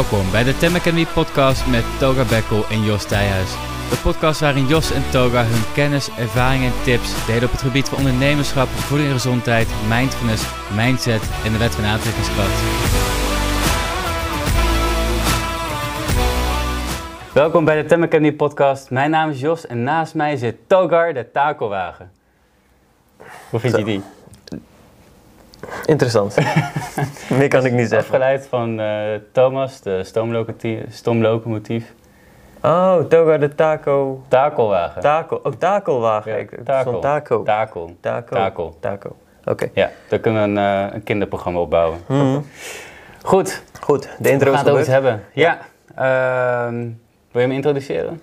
Welkom bij de Tem Academy podcast met Toga Bekkel en Jos Thijhuis. De podcast waarin Jos en Toga hun kennis, ervaringen en tips delen op het gebied van ondernemerschap, voeding en gezondheid, mindfulness, mindset en de wet van aantrekkingskracht. Welkom bij de Tem Academy podcast. Mijn naam is Jos en naast mij zit Togar, de takelwagen. Hoe vind je die? Interessant. Meer kan ik niet zeggen. Afgeleid van eh, Thomas, de stoomlocomotief. Oh, Toga de taco. Takelwagen. Taco. Oh, takelwagen. Ja, ik takel. stond taco. Takel. Taco. Takel. Taco. Oké. Ja, daar kunnen we een, eh, een kinderprogramma opbouwen. Mhm. Goed, Goed, de we intro gaan is het over iets gebeurd. hebben. Ja. ehm, wil je me introduceren?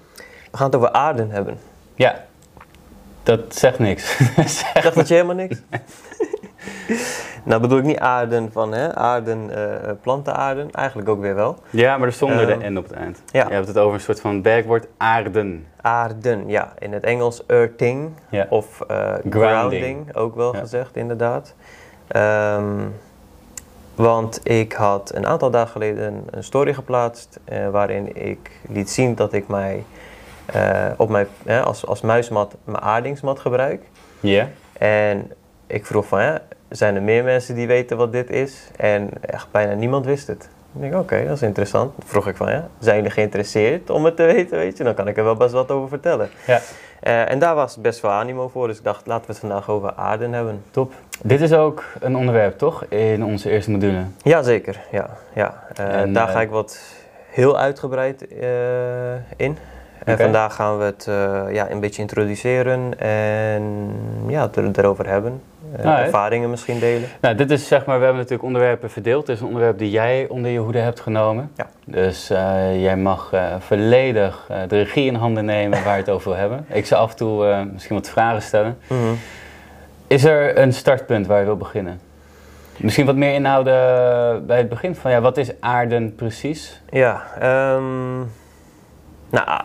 We gaan het over aarden hebben. Ja. Dat zegt niks. Zegt dat je helemaal niks? nou bedoel ik niet aarden van hè, aarden, eh plantenaarden. Eigenlijk ook weer wel. ja, maar er zonder Ehm, de N op het eind. ja. Je hebt het over een soort van werkwoord aarden. Aarden, ja. In het Engels earthing Ja. of eh, Grounding. grounding. ook wel Ja. gezegd inderdaad. Ehm, want ik had een aantal dagen geleden een story geplaatst eh, waarin ik liet zien dat ik mij op mijn, als, als muismat mijn aardingsmat gebruik. Ja. En ik vroeg van, ja, zijn er meer mensen die weten wat dit is? En echt bijna niemand wist het. Ik denk, oké, dat is interessant. Toen vroeg ik van, ja, zijn jullie geïnteresseerd om het te weten, weet je? Dan kan ik er wel best wat over vertellen. Ja, Eh, en daar was best veel animo voor, dus ik dacht, laten we het vandaag over aarden hebben. top. Dit is ook een onderwerp, toch? In onze eerste module. Jazeker, ja. ja. Eh, En, daar eh, ga ik wat heel uitgebreid eh, in. En vandaag gaan we het eh, ja, een beetje introduceren en ja, het er, erover hebben. Eh, Alright. ervaringen misschien delen. Nou, dit is zeg maar, we hebben natuurlijk onderwerpen verdeeld. Dit is een onderwerp die jij onder je hoede hebt genomen. Ja. Dus eh, jij mag eh, volledig de regie in handen nemen waar je het over wil hebben. Ik zal af en toe misschien wat vragen stellen. Mhm. Is er een startpunt waar je wil beginnen? Misschien wat meer inhouden bij het begin van ja, wat is aarden precies? Ja, ehm, nou,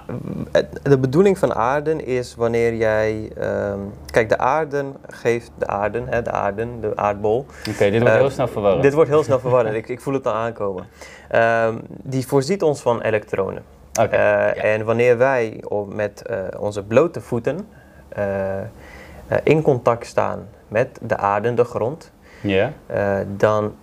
de bedoeling van aarden is wanneer jij. ehm, kijk, de aarden geeft de aarden, hè, de aarden, de aardbol. Oké, dit wordt Eh, heel snel verwarrend. Dit wordt heel snel verwarrend, ik, ik voel het al aankomen. Ehm, die voorziet ons van elektronen. Oké, Eh, ja. En wanneer wij op- met eh, onze blote voeten eh, in contact staan met de aarde, de grond, Ja? eh, dan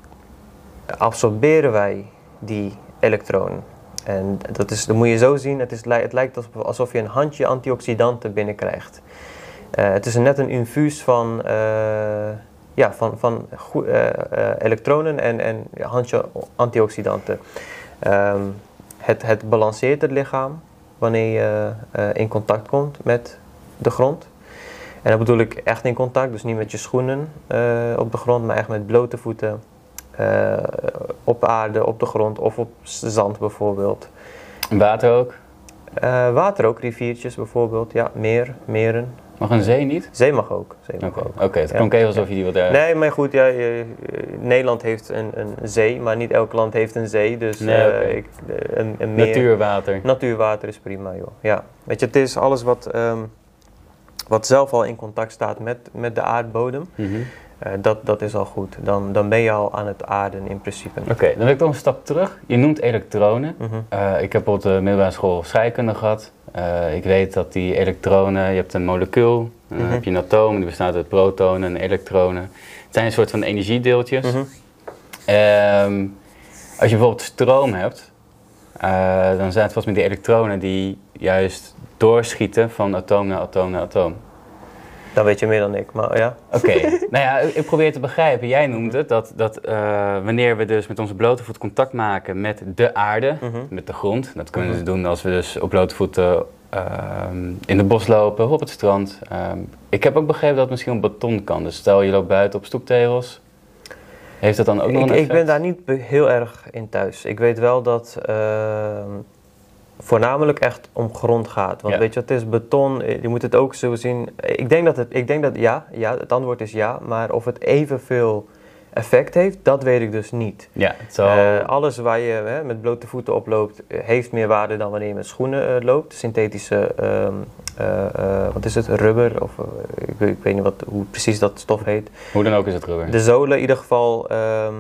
absorberen wij die elektronen. En dat, is, dat moet je zo zien, het, is, het lijkt alsof- je een handje antioxidanten binnenkrijgt. Eh, het is net een infuus van, eh, ja, van, van eh, elektronen en, en handje antioxidanten. Ehm, het, het balanceert het lichaam wanneer je in contact komt met de grond. En dat bedoel ik echt in contact, dus niet met je schoenen op de grond, maar echt met blote voeten eh, op aarde, op de grond of op zand bijvoorbeeld. Water ook? Eh, water ook, riviertjes bijvoorbeeld, ja, meer, meren. Mag een zee niet? Zee mag ook. Zee Oké, mag ook. Oké, het Ja. klonk even alsof je die wilde... Nee, maar goed, ja, je- Nederland heeft een, een zee, maar niet elk land heeft een zee. Dus Nee, eh, ik, een, een meer, Natuurwater. Natuurwater is prima, joh. Ja. Weet je, het is alles wat, ehm, wat zelf al in contact staat met, met de aardbodem. Mhm. Eh, dat, dat is al goed. Dan, dan ben je al aan het aarden in principe. Oké, dan wil ik toch een stap terug. Je noemt elektronen. Mhm. Eh, ik heb op de middelbare school scheikunde gehad. Eh, ik weet dat die elektronen, je hebt een molecuul, dan Mhm. heb je een atoom, die bestaat uit protonen en elektronen. Het zijn een soort van energiedeeltjes. Mhm. Ehm, als je bijvoorbeeld stroom hebt, dan zijn het volgens mij die elektronen die juist doorschieten van atoom naar atoom naar atoom. Dan weet je meer dan ik, maar ja. Oké, nou ja, ik probeer te begrijpen. Jij noemt het dat, dat eh, wanneer we dus met onze blote voet contact maken met de aarde, Mhm. met de grond. Dat kunnen we doen als we dus op blote voeten ehm, in de bos lopen, op het strand. Ehm, ik heb ook begrepen dat het misschien op beton kan. Dus stel je loopt buiten op stoeptegels. Heeft dat dan ook nog Ik, een ik effect? ben daar niet heel erg in thuis. Ik weet wel dat ehm, voornamelijk echt om grond gaat. Want Ja. weet je, het is beton, eh, je moet het ook zo zien. Ik denk dat het, ik denk dat ja, ja, het antwoord is ja. Maar of het evenveel effect heeft, dat weet ik dus niet. Ja, zal... Eh, alles waar je hè, met blote voeten op loopt, eh, heeft meer waarde dan wanneer je met schoenen loopt. Synthetische, ehm, eh, eh, wat is het, rubber? Of, ik, weet- ik weet niet wat, hoe precies dat stof heet. Hoe dan ook is het rubber. De zolen in ieder geval, ehm,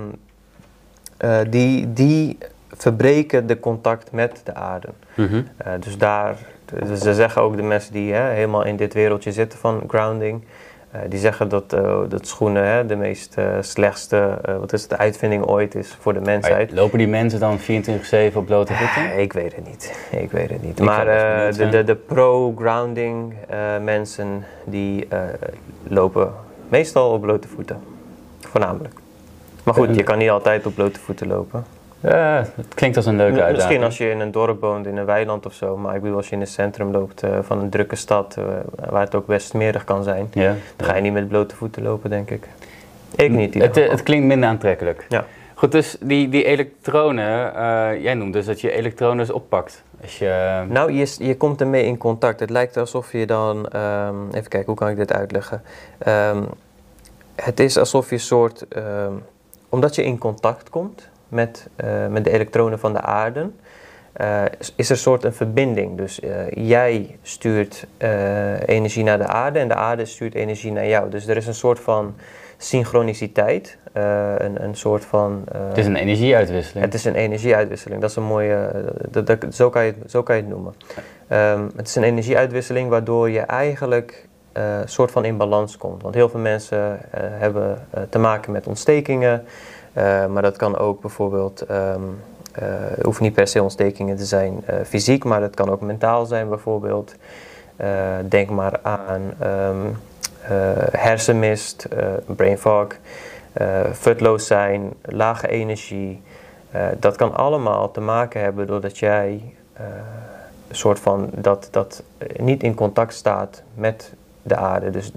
eh, die, die verbreken de contact met de aarde. Mhm. Eh, dus daar, dus ze zeggen ook de mensen die hè, helemaal in dit wereldje zitten van grounding, eh, die zeggen dat, eh, dat schoenen hè, de meest slechtste, wat is het, de uitvinding ooit is voor de mensheid. Lopen die mensen dan 24-7 op blote voeten? Eh, ik weet het niet. Ik weet het niet. Ik maar de, de, de pro-grounding mensen die lopen meestal op blote voeten. Voornamelijk. Maar goed, je kan niet altijd op blote voeten lopen. Ja, het klinkt als een leuke uitdaging. Misschien als je in een dorp woont, in een weiland of zo. Maar ik bedoel, als je in het centrum loopt eh, van een drukke stad, eh, waar het ook best smerig kan zijn, dan ga je niet met blote voeten lopen, denk ik. Ik niet. Het, het klinkt minder aantrekkelijk. Ja. Goed, dus die, die elektronen, jij noemt dus dat je elektronen dus oppakt. Als je, Nou, je, je komt ermee in contact. Het lijkt alsof je dan. ehm, even kijken, hoe kan ik dit uitleggen? Ehm, het is alsof je een soort. ehm, omdat je in contact komt met, eh, met de elektronen van de aarde. eh, is- er een soort een verbinding. Dus eh, jij stuurt energie naar de aarde en de aarde stuurt energie naar jou. Dus er is een soort van synchroniciteit. een, een soort van. het is een energieuitwisseling. het is een energieuitwisseling. Dat is een mooie. dat, dat- zo, kan je, het- zo kan je het noemen. Ehm, het is een energieuitwisseling waardoor je eigenlijk een soort van in balans komt. Want heel veel mensen hebben te maken met ontstekingen. Eh, maar dat kan ook bijvoorbeeld. eh, het hoeft niet per se ontstekingen te zijn eh, fysiek, maar het kan ook mentaal zijn bijvoorbeeld. Denk maar aan ehm, eh, hersenmist, brain fog, futloos zijn, lage energie. Dat kan allemaal te maken hebben doordat jij een soort van dat, dat niet in contact staat met de aarde. Dus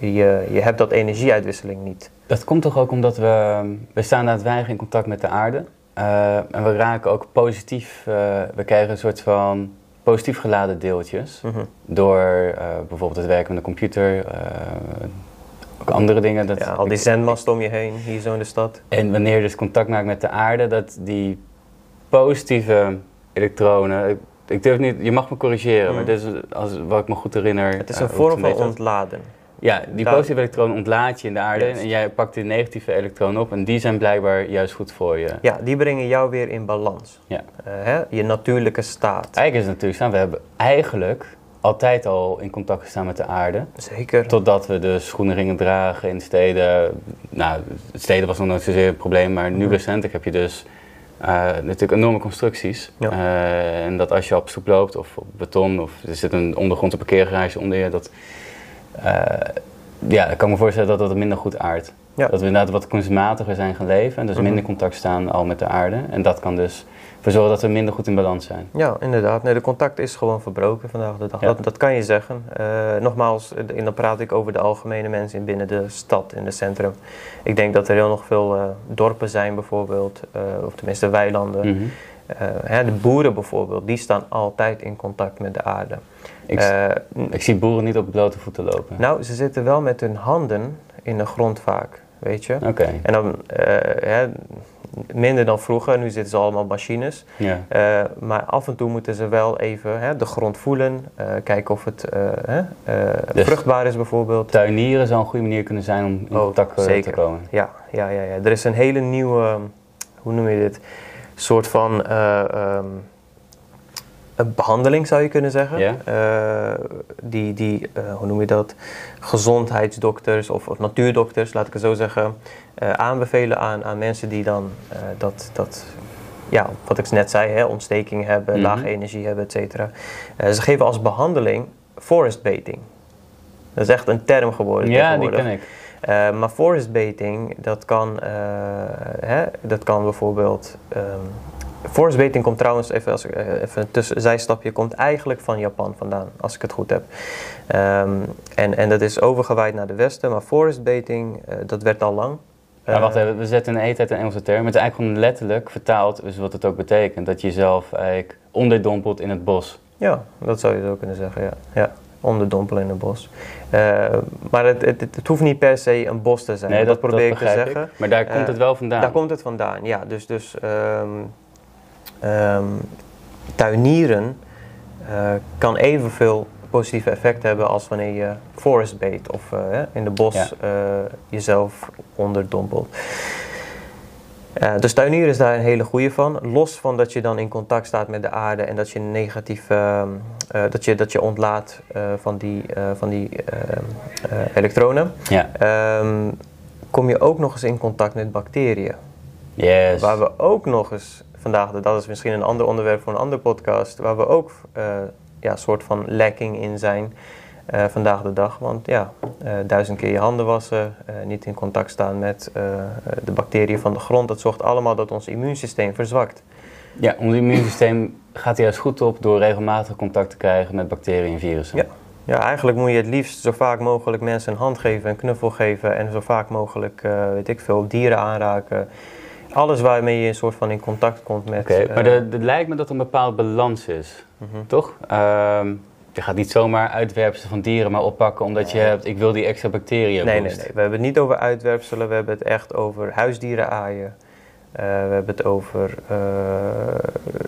je, je hebt dat energieuitwisseling niet. Dat komt toch ook omdat we, we staan weinig in contact met de aarde. Eh, en we raken ook positief, eh, we krijgen een soort van positief geladen deeltjes. Mhm. Door eh, bijvoorbeeld het werken met de computer, ook andere dingen. Dat, Ja, al die zendmasten om je heen, hier zo in de stad. En wanneer je dus contact maakt met de aarde, dat die positieve elektronen. Ik, ik durf niet, je mag me corrigeren, Mm. maar dit is als, wat ik me goed herinner. Het is een vorm van ontladen. Ja, die Daar- positieve elektronen ontlaat je in de aarde en jij pakt die negatieve elektronen op en die zijn blijkbaar juist goed voor je. Ja, die brengen jou weer in balans. Ja. Eh, hè? Je natuurlijke staat. Eigenlijk is het natuurlijk zo, we hebben eigenlijk altijd al in contact gestaan met de aarde. Zeker. Totdat we de schoenenringen dragen in steden. Nou, steden was nog nooit zozeer een probleem, maar nu Mhm. recentelijk heb je dus eh, natuurlijk enorme constructies. Ja. Eh, en dat als je op stoep loopt of op beton of er zit een ondergrondse parkeergarage onder je, dat, ja, ik kan me voorstellen dat dat minder goed aardt. Ja. Dat we inderdaad wat kunstmatiger zijn gaan leven en dus Mhm. minder in contact staan al met de aarde. En dat kan dus ervoor zorgen dat we minder goed in balans zijn. Ja, inderdaad. Nee, de contact is gewoon verbroken vandaag de dag. Ja. Dat, dat kan je zeggen. Eh, nogmaals, eh, en dan praat ik over de algemene mensen in binnen de stad, in het centrum. Ik denk dat er heel nog veel eh, dorpen zijn bijvoorbeeld, eh, of tenminste weilanden. Mhm. Eh, hè, de boeren bijvoorbeeld, die staan altijd in contact met de aarde. ik, Eh, ik zie boeren niet op blote voeten lopen. nou, ze zitten wel met hun handen in de grond vaak, weet je. Oké, En dan eh, hè, minder dan vroeger, nu zitten ze allemaal machines. ja. Eh, maar af en toe moeten ze wel even hè, de grond voelen, eh, kijken of het eh, hè, eh, Dus- vruchtbaar is bijvoorbeeld. Tuinieren zou een goede manier kunnen zijn om in Oh, contact eh, te komen. Ja, ja, ja, ja. Er is een hele nieuwe, hoe noem je dit, soort van eh, ehm, een behandeling zou je kunnen zeggen. Eh, die, die eh, hoe noem je dat, gezondheidsdokters of, of natuurdokters, laat ik het zo zeggen, eh, aanbevelen aan, aan mensen die dan dat, dat, ja, wat ik net zei, hè, ontsteking hebben, Mhm. lage energie hebben, et cetera. Ze geven als behandeling forest bathing. Dat is echt een term geworden Ja, die ken ik. Eh, maar forest bathing, dat kan, eh, hè, dat kan bijvoorbeeld. ehm forest bathing komt trouwens, even, als, eh, even een tussen, zijstapje, komt eigenlijk van Japan vandaan, als ik het goed heb. Ehm, en, en dat is overgewaaid naar de westen, maar forest bathing, eh, dat werd al lang. Maar Eh, wacht even, we zetten een hele tijd een Engelse term. Het is eigenlijk gewoon letterlijk vertaald, dus wat het ook betekent. Dat je jezelf eigenlijk onderdompelt in het bos. Ja, dat zou je zo kunnen zeggen, ja. ja onderdompelen in een bos. Eh, maar het, het, het, hoeft niet per se een bos te zijn. nee, dat, probeer ik te zeggen. Maar daar komt Eh, het wel vandaan. Daar komt het vandaan, ja. Dus, dus ehm, ehm, tuinieren eh, kan evenveel positieve effect hebben als wanneer je forest bait of eh, in de bos Ja. eh, jezelf onderdompelt. Uh, dus tuinieren is daar een hele goede van. Los van dat je dan in contact staat met de aarde en dat je negatief, uh, uh, dat, je, dat je ontlaat van die, van die elektronen, ja. um, kom je ook nog eens in contact met bacteriën. Yes. Waar we ook nog eens vandaag, dat is misschien een ander onderwerp voor een andere podcast, waar we ook ja, een soort van lekking in zijn. Uh, vandaag de dag. Want ja, uh, duizend keer je handen wassen, uh, niet in contact staan met de bacteriën van de grond, dat zorgt allemaal dat ons immuunsysteem verzwakt. Ja, ons immuunsysteem gaat juist goed op door regelmatig contact te krijgen met bacteriën en virussen. Ja. ja, eigenlijk moet je het liefst zo vaak mogelijk mensen een hand geven, een knuffel geven en zo vaak mogelijk, weet ik veel, dieren aanraken. Alles waarmee je een soort van in contact komt met. Oké, okay, maar het lijkt me dat er een bepaald balans is, -hmm. toch? Ehm, je gaat niet zomaar uitwerpselen van dieren maar oppakken omdat je hebt, ik wil die extra bacteriën Nee, nee, nee. We hebben het niet over uitwerpselen, we hebben het echt over huisdieren aaien. Uh, we hebben het over uh,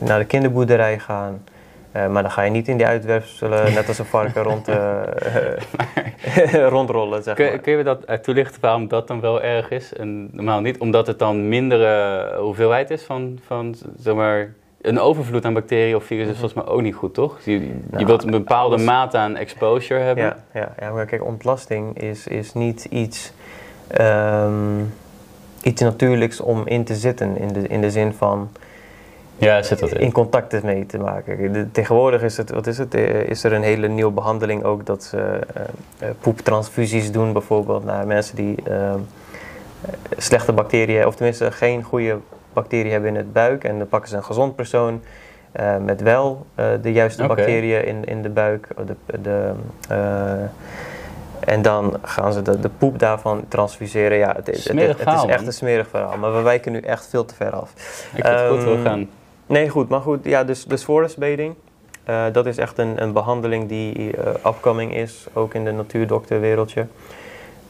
naar de kinderboerderij gaan. Uh, maar dan ga je niet in die uitwerpselen net als een varken rond, rondrollen. Zeg kun, kun, je dat toelichten waarom dat dan wel erg is en normaal niet? Omdat het dan mindere hoeveelheid is van, van zeg maar, een overvloed aan bacteriën of virussen is volgens mij ook niet goed, toch? Je, je nou, wilt een bepaalde alles... mate aan exposure hebben. Ja, ja, ja, maar kijk, ontlasting is, is niet iets, um, iets natuurlijks om in te zitten. In de, in de zin van ja, zit dat in. in contact mee te maken. De, tegenwoordig is, het, wat is, het, eh, is er een hele nieuwe behandeling ook dat ze uh, poeptransfusies doen bijvoorbeeld naar mensen die uh, slechte bacteriën, of tenminste geen goede bacteriën hebben in het buik. En dan pakken ze een gezond persoon uh, met wel uh, de juiste okay. bacteriën in, in de buik. De, de, uh, en dan gaan ze de, de poep daarvan transfuseren. Ja, het, het, het, het is echt een smerig verhaal. Maar we wijken nu echt veel te ver af. Ik um, het goed wil gaan. Nee, goed. Maar goed, ja, dus, dus. Uh, dat is echt een, een behandeling die uh, upcoming is, ook in de natuurdokterwereldje.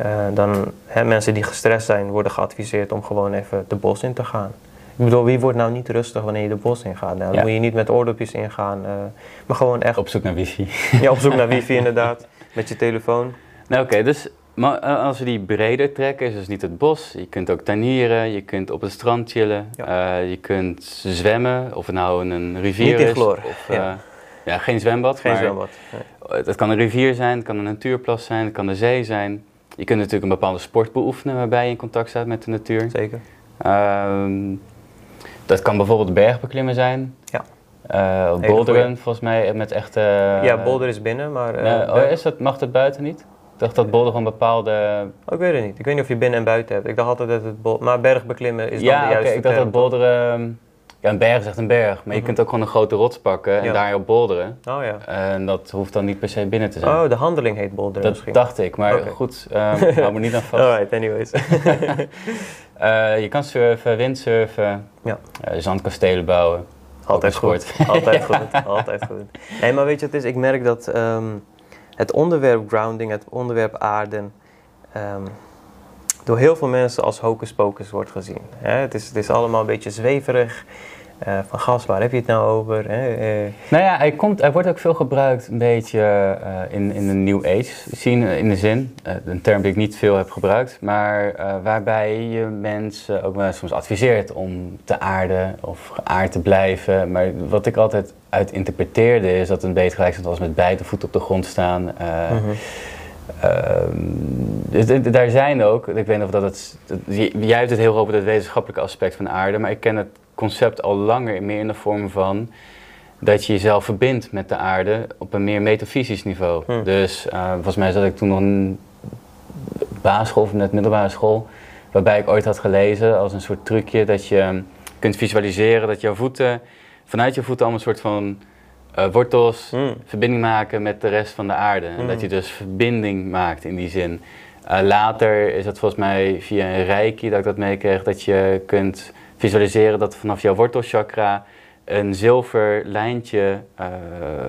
Uh, dan hè, mensen die gestrest zijn, worden geadviseerd om gewoon even de bos in te gaan. Ik bedoel, wie wordt nou niet rustig wanneer je de bos ingaat? Nou, dan ja. moet je niet met oordopjes ingaan, uh, maar gewoon echt... Op zoek naar wifi. Ja, op zoek naar wifi inderdaad, met je telefoon. Nou oké, okay, dus maar als we die breder trekken, is dus niet het bos. Je kunt ook tuinieren, je kunt op het strand chillen, ja. uh, je kunt zwemmen, of het nou een rivier niet is. Of, uh, ja. ja. geen zwembad. Geen maar zwembad. Nee. Het kan een rivier zijn, het kan een natuurplas zijn, het kan de zee zijn. Je kunt natuurlijk een bepaalde sport beoefenen waarbij je in contact staat met de natuur. Zeker. Um, dat kan bijvoorbeeld bergbeklimmen zijn. Ja. Uh, boulderen, volgens mij, met echte... Ja, boulder is binnen, maar... Uh, uh, oh, is dat, mag het buiten niet? Ik dacht dat boulder gewoon bepaalde... Oh, ik weet het niet. Ik weet niet of je binnen en buiten hebt. Ik dacht altijd dat het... Maar bergbeklimmen is ja, dan de juiste okay, ik dacht dat bolderen... Ja, een berg is echt een berg. Maar mm -hmm. je kunt ook gewoon een grote rots pakken en ja. daarop boulderen. Oh ja. En dat hoeft dan niet per se binnen te zijn. Oh, de handeling heet boulderen dat misschien. dacht ik, maar okay. goed, um, hou me niet aan vast. Alright, anyways. uh, je kan surfen, windsurfen, ja. uh, zandkastelen bouwen. Altijd goed. Altijd goed. Altijd goed. Nee, maar weet je het is? Ik merk dat um, het onderwerp grounding, het onderwerp aarden... Um, door heel veel mensen als hocus pocus wordt gezien. Hè? Het, is, het is allemaal een beetje zweverig. Uh, van gas, waar heb je het nou over? Hè? Uh, nou ja, hij, komt, hij wordt ook veel gebruikt een beetje uh, in, in de New Age scene, in de zin. een term die ik niet veel heb gebruikt, maar waarbij je mensen ook wel soms adviseert om te aarden of geaard te blijven. Maar wat ik altijd uit interpreteerde is dat een beetje gelijk als met beide voeten op de grond staan. -hmm. Uh, daar zijn ook, ik weet niet of dat het, jij hebt het heel over het wetenschappelijke aspect van aarde, maar ik ken het concept al langer meer in de vorm van dat je jezelf verbindt met de aarde op een meer metafysisch niveau. Hmm. Dus uh, volgens mij zat ik toen nog een basisschool of net middelbare school, waarbij ik ooit had gelezen als een soort trucje dat je kunt visualiseren dat jouw voeten, vanuit je voeten allemaal een soort van uh, wortels, mm. verbinding maken met de rest van de aarde. En dat je dus verbinding maakt in die zin. Uh, later is het volgens mij via een reiki dat ik dat meekreeg, dat je kunt visualiseren dat vanaf jouw wortelchakra een zilver lijntje uh,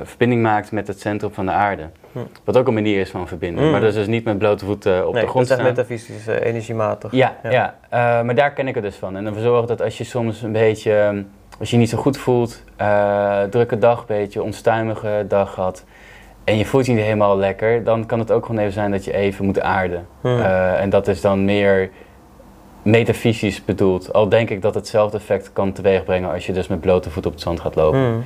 verbinding maakt met het centrum van de aarde. Mm. Wat ook een manier is van verbinden. Maar dat is dus niet met blote voeten op nee, de grond dat is echt metafysisch, uh, energiematig. Ja, ja. ja. Uh, maar daar ken ik het dus van. En ervoor zorgen dat als je soms een beetje, als je je niet zo goed voelt, uh, drukke dag, beetje onstuimige dag gehad, en je voelt je niet helemaal lekker, dan kan het ook gewoon even zijn dat je even moet aarden. Hmm. en dat is dan meer metafysisch bedoeld. Al denk ik dat hetzelfde effect kan teweegbrengen als je dus met blote voeten op het zand gaat lopen. Hmm.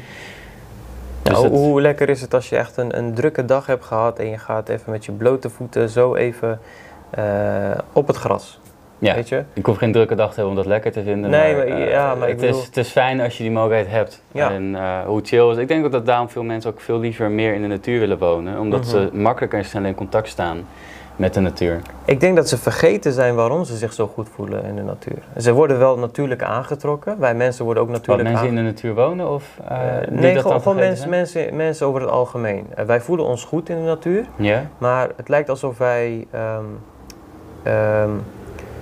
Dus Nou, het- Hoe lekker is het als je echt een, een drukke dag hebt gehad en je gaat even met je blote voeten zo even eh, op het gras. ja. Weet je? Ik hoef geen drukke dag te hebben om dat lekker te vinden. Nee, maar, maar- eh, ja, maar ik het, is, bedoel- het is fijn als je die mogelijkheid hebt. Ja. En eh, hoe chill is. Ik denk ook dat daarom veel mensen ook veel liever meer in de natuur willen wonen. Omdat Mhm. ze makkelijker en sneller in contact staan met de natuur. Ik denk dat ze vergeten zijn waarom ze zich zo goed voelen in de natuur. Ze worden wel natuurlijk aangetrokken. Wij mensen worden ook natuurlijk mensen in aangetrokken. de natuur wonen? Of, die nee, dat gewoon, mensen, mensen, mensen over het algemeen. Eh, wij voelen ons goed in de natuur, Ja? maar het lijkt alsof wij ehm, ehm,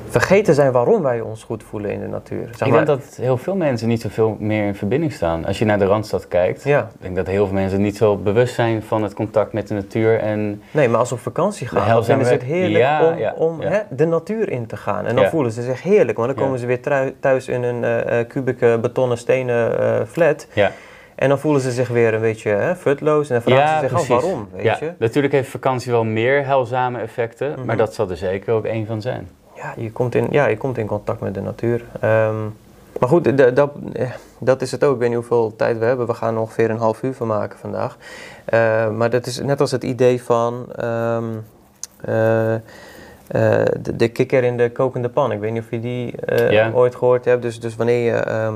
vergeten zijn waarom wij ons goed voelen in de natuur. Zeg ik maar, denk dat heel veel mensen niet zoveel meer in verbinding staan. Als je naar de Randstad kijkt, Ja, ik denk dat heel veel mensen niet zo bewust zijn van het contact met de natuur. En nee, maar als ze op vakantie gaan, dan ze het heerlijk Ja, om, ja, om ja. Hè, de natuur in te gaan. En dan voelen ze zich heerlijk, want dan komen ze weer thuis in een eh, kubieke betonnen stenen eh, flat. ja, En dan voelen ze zich weer een beetje hè, futloos en dan vragen Ja, ze zich af waarom, weet ja. je. natuurlijk heeft vakantie wel meer heilzame effecten, Mhm. maar dat zal er zeker ook één van zijn. Ja, je komt in, ja, je komt in contact met de natuur. Ehm, maar goed, dat, eh, dat is het ook. Ik weet niet hoeveel tijd we hebben. We gaan er ongeveer een half uur van maken vandaag. Eh, maar dat is net als het idee van ehm, eh, eh, de, de kikker in de kokende pan. Ik weet niet of je die ooit gehoord hebt. Dus, dus wanneer je ehm,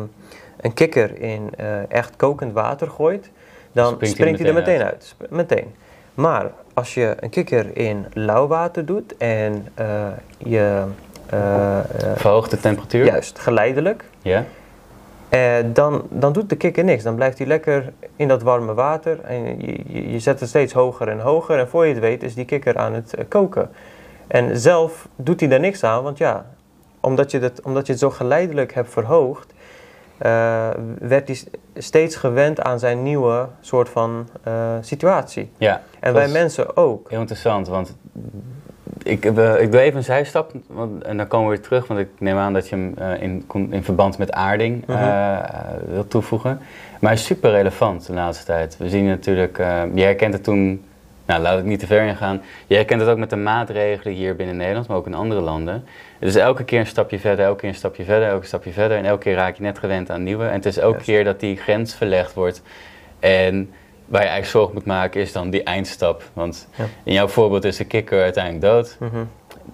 een kikker in echt kokend water gooit, dan Springt hij er meteen uit. Sp- Meteen. Maar als je een kikker in lauw water doet en eh, je eh, eh, Verhoogde temperatuur? juist geleidelijk, Ja? dan, dan doet de kikker niks. Dan blijft hij lekker in dat warme water en je, je, zet het steeds hoger en hoger en voor je het weet is die kikker aan het koken. En zelf doet hij daar niks aan, want ja, omdat je, dat, omdat je het zo geleidelijk hebt verhoogd, eh, werd hij steeds gewend aan zijn nieuwe soort van eh, situatie. Ja. En wij mensen ook. Heel interessant, want ik, ik doe even een zijstap want, en dan komen we weer terug, want ik neem aan dat je hem eh, in, in verband met aarding Mhm. wilt toevoegen. Maar hij is super relevant de laatste tijd. We zien natuurlijk, je herkent het toen, nou laat ik niet te ver ingaan, je herkent het ook met de maatregelen hier binnen Nederland, maar ook in andere landen. Het is elke keer een stapje verder, elke keer een stapje verder, elke stapje verder en elke keer raak je net gewend aan nieuwe. En het is elke keer dat die grens verlegd wordt en waar je eigenlijk zorg moet maken is dan die eindstap. Want Ja. in jouw voorbeeld is de kikker uiteindelijk dood. Mhm.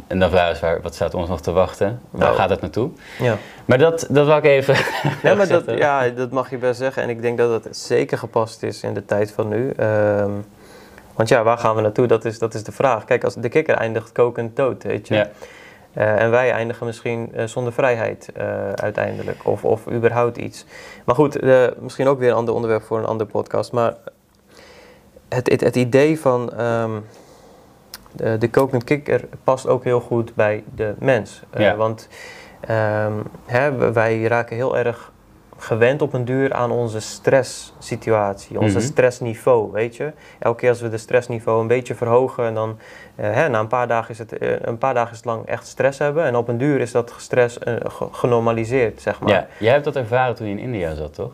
En dan vraag is waar, wat staat ons nog te wachten? Waar Nou. gaat het naartoe? Ja. Maar dat, dat wou ik even Ja, maar dat, ja, dat mag je best zeggen. En ik denk dat het zeker gepast is in de tijd van nu. Ehm, want ja, waar gaan we naartoe? Dat is, dat is de vraag. Kijk, als de kikker eindigt kokend dood, weet je. Ja. Eh, en wij eindigen misschien eh, zonder vrijheid eh, uiteindelijk. Of, of überhaupt iets. Maar goed, misschien ook weer een ander onderwerp voor een andere podcast. Maar het, het, het idee van ehm, de, de kokend kikker past ook heel goed bij de mens. Ja. Want ehm, hè, wij raken heel erg gewend op een duur aan onze stresssituatie, onze Mhm. stressniveau, weet je. Elke keer als we de stressniveau een beetje verhogen en dan eh, hè, na een paar, dagen is het, eh, een paar dagen is het lang echt stress hebben en op een duur is dat stress eh, ge- genormaliseerd, zeg maar. Ja, jij hebt dat ervaren toen je in India zat, toch?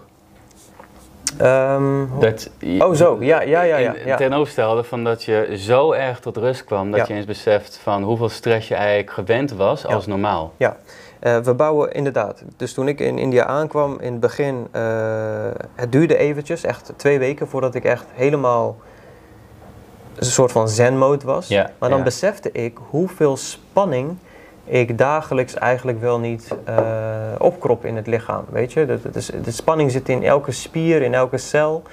Ehm, Dat, Oh, zo. Ja, ja, ja, ja, ja. Tegenovergestelde van dat je zo erg tot rust kwam dat Ja. je eens beseft van hoeveel stress je eigenlijk gewend was als normaal. Eh, we bouwen inderdaad. Dus toen ik in India aankwam in het begin, eh, het duurde eventjes, echt twee weken voordat ik echt helemaal een soort van zen-mode was. Ja, maar dan ja. besefte ik hoeveel spanning ik dagelijks eigenlijk wel niet eh, opkrop in het lichaam. Weet je, de, de, de spanning zit in elke spier, in elke cel.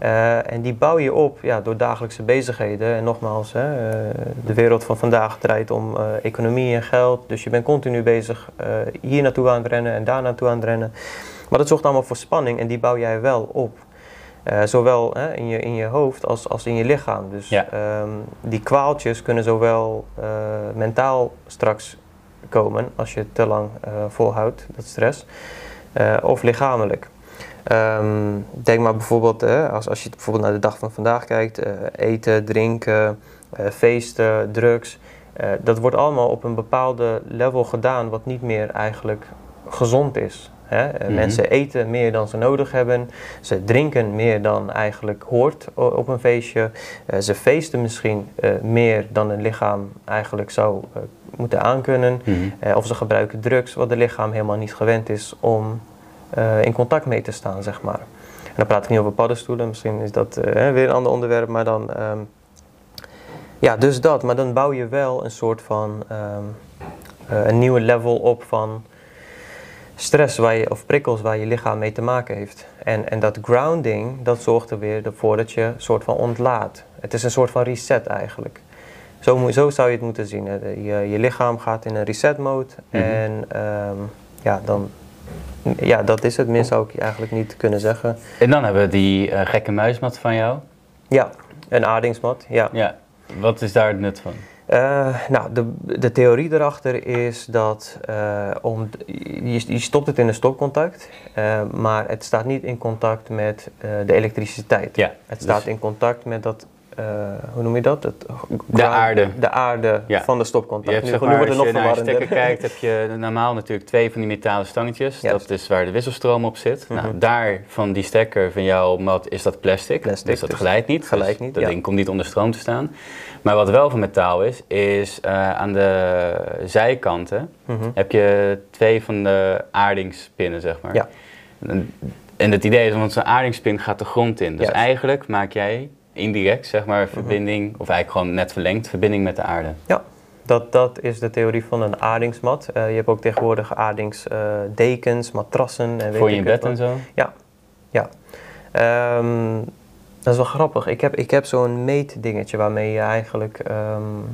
Eh, en die bouw je op ja, door dagelijkse bezigheden. En nogmaals, hè, eh, de wereld van vandaag draait om eh, economie en geld. Dus je bent continu bezig hier naartoe aan het rennen en daar naartoe aan het rennen. Maar dat zorgt allemaal voor spanning en die bouw jij wel op. Zowel hè, in, je, in je hoofd als, als in je lichaam. Dus Ja. ehm, die kwaaltjes kunnen zowel mentaal straks komen als je te lang volhoudt, dat stress, of lichamelijk. Ehm, denk maar bijvoorbeeld, hè, als, als je bijvoorbeeld naar de dag van vandaag kijkt, eh, eten, drinken, eh, feesten, drugs. eh, dat wordt allemaal op een bepaalde level gedaan wat niet meer eigenlijk gezond is. Hè? Eh, mensen eten meer dan ze nodig hebben. Ze drinken meer dan eigenlijk hoort op een feestje. ze feesten misschien meer dan een lichaam eigenlijk zou moeten aankunnen. of ze gebruiken drugs, wat het lichaam helemaal niet gewend is om in contact mee te staan, zeg maar. En dan praat ik niet over paddenstoelen, misschien is dat weer een ander onderwerp, maar dan... Ehm, ja, dus dat. Maar dan bouw je wel een soort van ehm, uh, een nieuwe level op van stress waar je, of prikkels waar je lichaam mee te maken heeft. En, en dat grounding, dat zorgt er weer voor dat je een soort van ontlaat. Het is een soort van reset eigenlijk. Zo, zo zou je het moeten zien. Je, je lichaam gaat in een reset mode mhm. en ehm, ja, dan, ja, dat is het. Meer zou ik eigenlijk niet kunnen zeggen. En dan hebben we die uh, gekke muismat van jou. Ja, een aardingsmat, ja. ja. Wat is daar het nut van? Uh, nou, de, de theorie erachter is dat uh, om, je, je, stopt het in een stopcontact, uh, maar het staat niet in contact met de elektriciteit. Ja, het staat dus in contact met dat hoe noem je dat? Het, de aarde. De aarde van de stopcontact. Je hebt, nu, zeg maar, als je naar je stekker kijkt, heb je normaal natuurlijk twee van die metalen stangetjes. Dat is waar de wisselstroom op zit. Mm -hmm. nou, daar van die stekker van jouw mat is dat plastic. plastic dus dat dus glijdt niet. Glijdt dus niet, Dat ding komt niet onder stroom te staan. Maar wat wel van metaal is, is uh, aan de zijkanten mm -hmm. heb je twee van de aardingspinnen, zeg maar. Ja. En het idee is, want zo'n aardingspin gaat de grond in. Dus eigenlijk maak jij indirect, zeg maar, mhm. verbinding, of eigenlijk gewoon net verlengd, verbinding met de aarde. Ja, dat, dat is de theorie van een aardingsmat. Uh, je hebt ook tegenwoordig aardingsdekens, matrassen. En weet Voor je bed en zo? Ja, ja. Um, dat is wel grappig. Ik heb, ik heb zo'n meetdingetje waarmee je eigenlijk um, uh,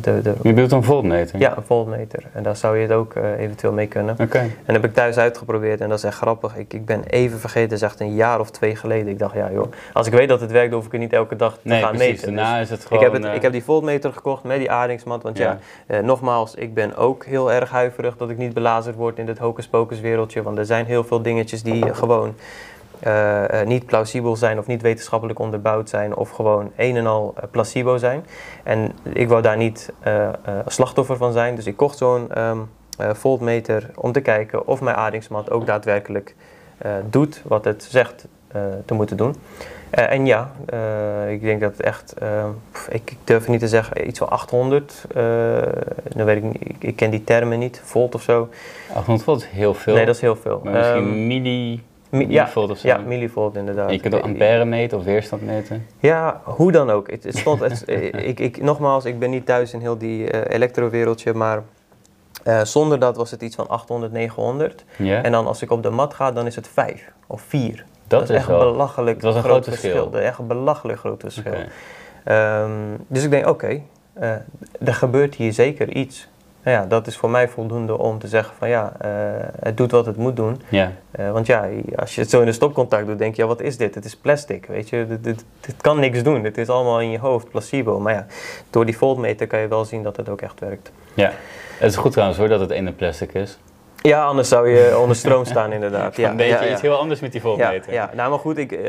de, de, je bedoelt een voltmeter? Ja, een voltmeter. En daar zou je het ook uh, eventueel mee kunnen. Oké. En dat heb ik thuis uitgeprobeerd en dat is echt grappig. Ik, ik ben even vergeten, dat is echt een jaar of twee geleden. Ik dacht, ja joh, als ik weet dat het werkt, hoef ik het niet elke dag te gaan precies. meten. Daarna dus is het gewoon... Ik heb, het, ik heb die voltmeter gekocht met die aardingsmat. Want ja, ja nogmaals, ik ben ook heel erg huiverig dat ik niet belazerd word in dit hocus pocus wereldje. Want er zijn heel veel dingetjes die gewoon uh, niet plausibel zijn of niet wetenschappelijk onderbouwd zijn of gewoon een en al uh, placebo zijn. En ik wou daar niet slachtoffer van zijn, dus ik kocht zo'n um, voltmeter om te kijken of mijn aardingsmat ook daadwerkelijk doet wat het zegt te moeten doen. en ja, ik denk dat het echt, ik, ik, durf niet te zeggen, iets van 800. dan weet ik, ik, ik, ken die termen niet, volt of zo. 800 volt is heel veel. Nee, dat is heel veel. Maar misschien um, milli millivolt of zo. Ja, millivolt inderdaad. En je kunt ook ampère meten of weerstand meten? Ja, hoe dan ook. Het, stond, het, ik, ik, nogmaals, ik ben niet thuis in heel die uh, elektrowereldje, maar uh, zonder dat was het iets van 800, 900. Ja. En dan als ik op de mat ga, dan is het 5 of 4. Dat, dat is echt wel, belachelijk dat was een groot verschil. verschil. Echt een belachelijk groot verschil. Okay. Um, dus ik denk, oké, okay, uh, er gebeurt hier zeker iets. Nou ja, dat is voor mij voldoende om te zeggen van ja, uh, het doet wat het moet doen. Ja. Uh, want ja, als je het zo in de stopcontact doet, denk je, ja, wat is dit? Het is plastic, weet je. Dit, dit, dit kan niks doen. Het is allemaal in je hoofd, placebo. Maar ja, door die voltmeter kan je wel zien dat het ook echt werkt. Ja, het is goed trouwens hoor dat het ene plastic is. Ja, anders zou je onder stroom staan inderdaad. Ja, een beetje iets heel anders met die voltmeter. Ja, ja. nou maar goed, ik, uh,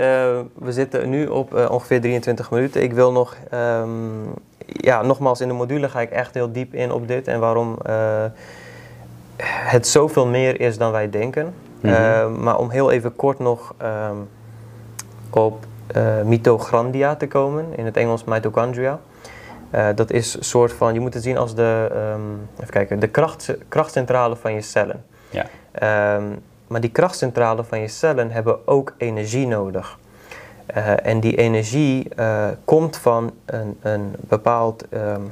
we zitten nu op ongeveer 23 minuten. Ik wil nog um, ja, nogmaals, in de module ga ik echt heel diep in op dit en waarom uh, het zoveel meer is dan wij denken. Mm -hmm. maar om heel even kort nog um, op uh, mitograndia te komen, in het Engels mitochondria. dat is een soort van, je moet het zien als de, um, even kijken, de kracht, krachtcentrale van je cellen. Ja. maar die krachtcentrale van je cellen hebben ook energie nodig. Uh, en die energie uh, komt van een, een bepaald um,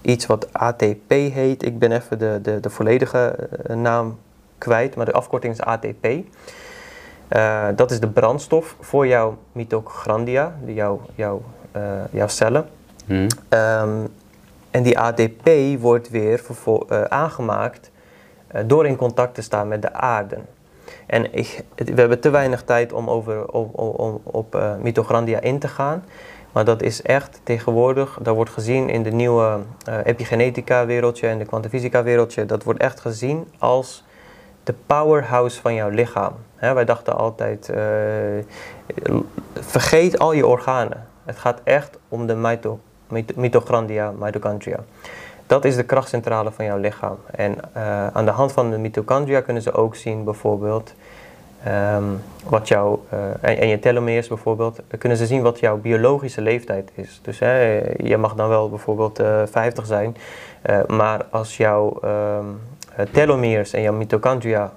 iets wat ATP heet. Ik ben even de, de, de volledige uh, naam kwijt, maar de afkorting is ATP. dat is de brandstof voor jouw mitochondria, jouw, jouw, jouw cellen. Hmm. Um, en die ATP wordt weer aangemaakt door in contact te staan met de aarde. En ik, we hebben te weinig tijd om, over, op, op, op uh, mitochondria in te gaan. Maar dat is echt tegenwoordig, dat wordt gezien in de nieuwe uh, epigenetica wereldje en de kwantumfysica wereldje. Dat wordt echt gezien als de powerhouse van jouw lichaam. wij dachten altijd, uh, vergeet al je organen. Het gaat echt om de mito, mitochondria, mitochondria. Dat is de krachtcentrale van jouw lichaam. En uh, aan de hand van de mitochondria kunnen ze ook zien bijvoorbeeld um, wat jouw, uh, en, je telomeres bijvoorbeeld, kunnen ze zien wat jouw biologische leeftijd is. Dus hè, je mag dan wel bijvoorbeeld uh, 50 zijn, maar als jouw um, telomeres en jouw mitochondria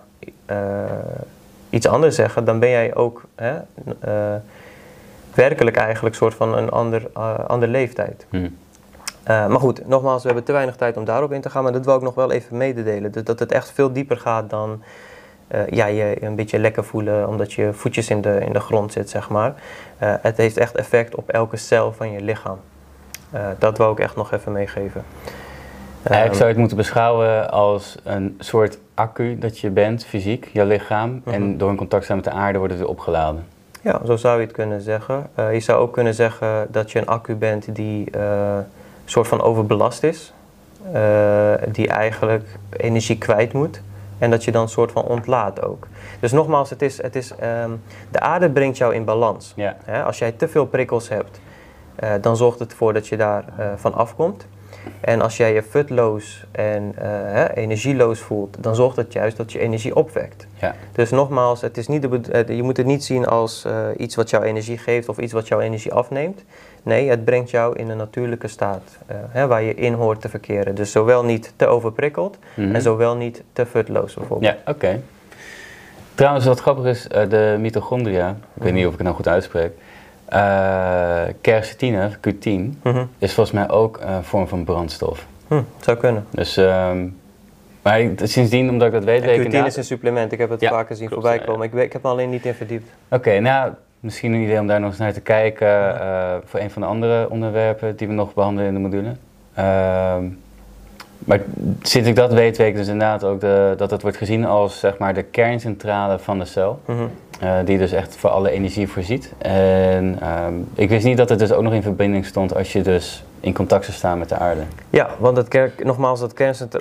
iets anders zeggen, dan ben jij ook hè, werkelijk eigenlijk soort van een ander, ander leeftijd. Hmm. Uh, maar goed, nogmaals, we hebben te weinig tijd om daarop in te gaan, maar dat wil ik nog wel even mededelen. Dus dat het echt veel dieper gaat dan uh, ja, je een beetje lekker voelen omdat je voetjes in de, in de grond zit, zeg maar. Uh, het heeft echt effect op elke cel van je lichaam. dat wil ik echt nog even meegeven. Eigenlijk zou je het moeten beschouwen als een soort accu dat je bent, fysiek, je lichaam. En mhm. door in contact staan met de aarde wordt het weer opgeladen. Ja, zo zou je het kunnen zeggen. je zou ook kunnen zeggen dat je een accu bent die soort van overbelast is. Uh, die eigenlijk energie kwijt moet. En dat je dan een soort van ontlaat ook. Dus nogmaals, het is, het is, um, de aarde brengt jou in balans. Yeah. als jij te veel prikkels hebt, uh, dan zorgt het ervoor dat je daar uh, van afkomt. En als jij je futloos en uh, energieloos voelt, dan zorgt het juist dat je energie opwekt. Ja. Dus nogmaals, het is niet de, je moet het niet zien als uh, iets wat jouw energie geeft of iets wat jouw energie afneemt. Nee, het brengt jou in een natuurlijke staat uh, hè, waar je in hoort te verkeren. Dus zowel niet te overprikkeld mm en zowel niet te futloos bijvoorbeeld. Ja, oké. Trouwens, wat grappig is, de mitochondria, ik weet niet of ik het nou goed uitspreek, quercetine, Q10, mm is volgens mij ook een vorm van brandstof. Hm, zou kunnen. Dus, um, maar sindsdien, omdat ik dat weet... En Q10 is een supplement, ik heb het ja, vaker zien voorbij komen. Ik, ik, heb me alleen niet in verdiept. Oké, nou, misschien een idee om daar nog eens naar te kijken uh, voor een van de andere onderwerpen die we nog behandelen in de module. Uh, maar sinds ik dat weet, weet ik dus inderdaad ook de, dat het wordt gezien als zeg maar, de kerncentrale van de cel. Mm uh, die dus echt voor alle energie voorziet. En um, ik wist niet dat het dus ook nog in verbinding stond als je dus in contact zou staan met de aarde. Ja, want het kerk, nogmaals, het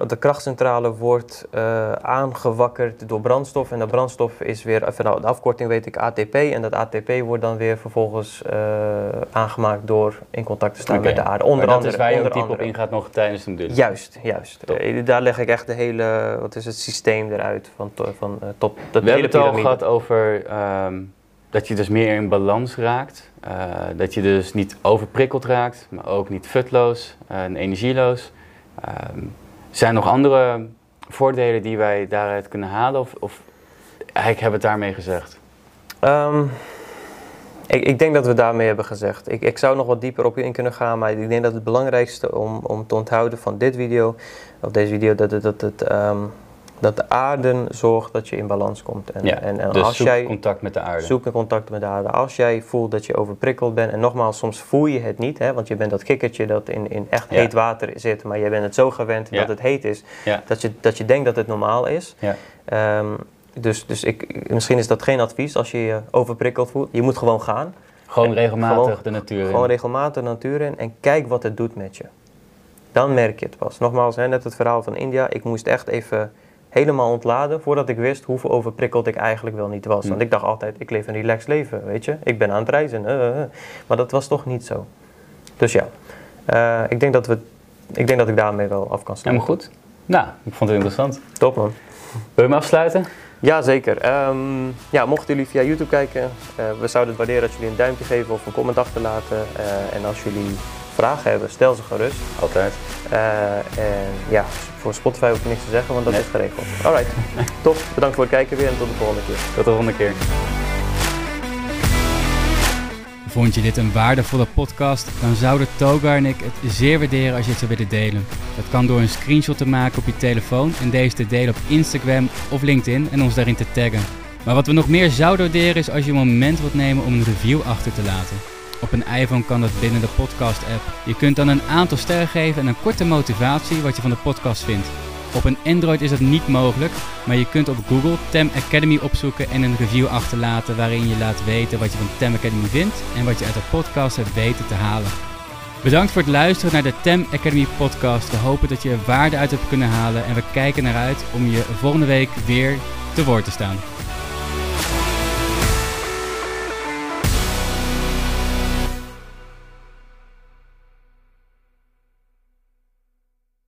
de krachtcentrale wordt uh, aangewakkerd door brandstof. En dat brandstof is weer, even nou, de afkorting weet ik, ATP. En dat ATP wordt dan weer vervolgens uh, aangemaakt door in contact te staan okay. met de aarde. Onder maar dat andere, is waar je ook diep op ingaat nog tijdens de module. Juist, juist. Uh, daar leg ik echt de hele, wat is het systeem eruit van, van tot de We hebben het al gehad over um, dat je dus meer in balans raakt. Uh, dat je dus niet overprikkeld raakt, maar ook niet futloos en energieloos. Um, zijn nog andere voordelen die wij daaruit kunnen halen? Of, of eigenlijk hebben het daarmee gezegd? Um, ik, ik, denk dat we daarmee hebben gezegd. Ik, ik, zou nog wat dieper op in kunnen gaan, maar ik denk dat het belangrijkste om, om te onthouden van dit video, of deze video, dat het, dat het um, dat de aarde zorgt dat je in balans komt. En, ja, en, en dus als zoek jij contact met de aarde. Zoek contact met de aarde. Als jij voelt dat je overprikkeld bent, en nogmaals, soms voel je het niet, hè, want je bent dat kikkertje dat in, in echt heet water zit, maar je bent het zo gewend dat het heet is, dat, je, dat je denkt dat het normaal is. Um, dus dus ik, misschien is dat geen advies als je je overprikkeld voelt. Je moet gewoon gaan. Gewoon regelmatig de natuur in. Gewoon regelmatig de natuur in en kijk wat het doet met je. Dan merk je het pas. Nogmaals, hè, net het verhaal van India. Ik moest echt even helemaal ontladen voordat ik wist hoeveel overprikkeld ik eigenlijk wel niet was. Want ik dacht altijd, ik leef een relaxed leven, weet je. Ik ben aan het reizen. Uh, uh. Maar dat was toch niet zo. Dus ja, uh, ik, denk dat we, ik denk dat ik daarmee wel af kan sluiten. Helemaal goed. Nou, ik vond het interessant. Top man. Wil je hem afsluiten? Ja, zeker. Um, ja, mochten jullie via YouTube kijken, we zouden het waarderen als jullie een duimpje geven of een comment achterlaten. en als jullie vragen hebben, stel ze gerust. Altijd. Uh, en ja, voor Spotify hoef ik niks te zeggen, want dat is geregeld. Alright, top. Bedankt voor het kijken weer en tot de volgende keer. Tot de volgende keer. Vond je dit een waardevolle podcast? Dan zouden Togar en ik het zeer waarderen als je het zou willen delen. Dat kan door een screenshot te maken op je telefoon en deze te delen op Instagram of LinkedIn en ons daarin te taggen. Maar wat we nog meer zouden waarderen is als je een moment wilt nemen om een review achter te laten. Op een iPhone kan dat binnen de podcast-app. Je kunt dan een aantal sterren geven en een korte motivatie wat je van de podcast vindt. Op een Android is dat niet mogelijk, maar je kunt op Google Tem Academy opzoeken en een review achterlaten waarin je laat weten wat je van Tem Academy vindt en wat je uit de podcast hebt weten te halen. Bedankt voor het luisteren naar de Tem Academy podcast. We hopen dat je er waarde uit hebt kunnen halen en we kijken naar uit om je volgende week weer te woord te staan.